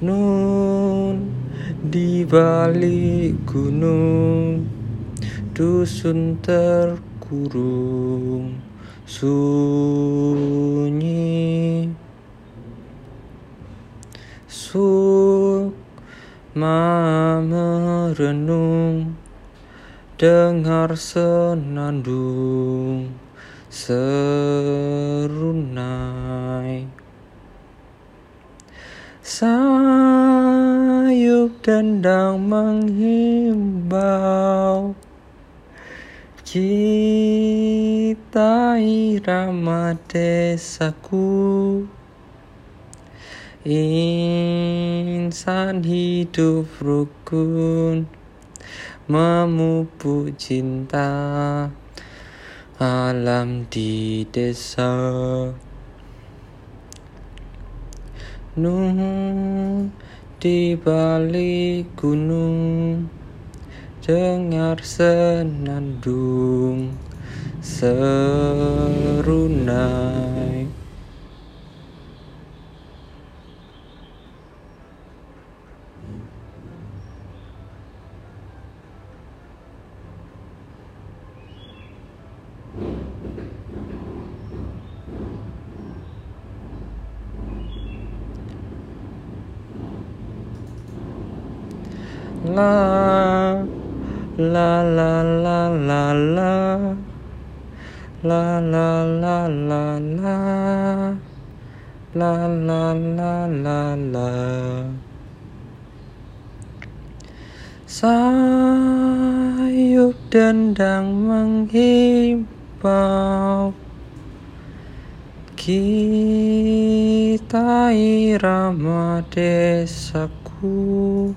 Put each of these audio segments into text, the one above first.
Nun di balik gunung Dusun terkurung Sunyi. Sukma merenung Dengar senandung serunai Sayup dendang menghimbau. Cita irama desaku. Insan hidup rukun. Memupuk cinta Alam di desa. Nun di balik gunung Dengar senandung serunai La la la la la la. La la la la la. La la la la la. Sayup dendang menghimbau. Kita irama desaku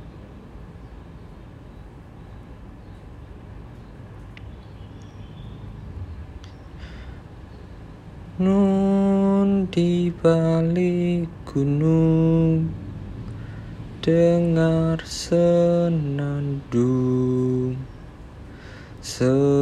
Nun di balik gunung Dengar senandung serunai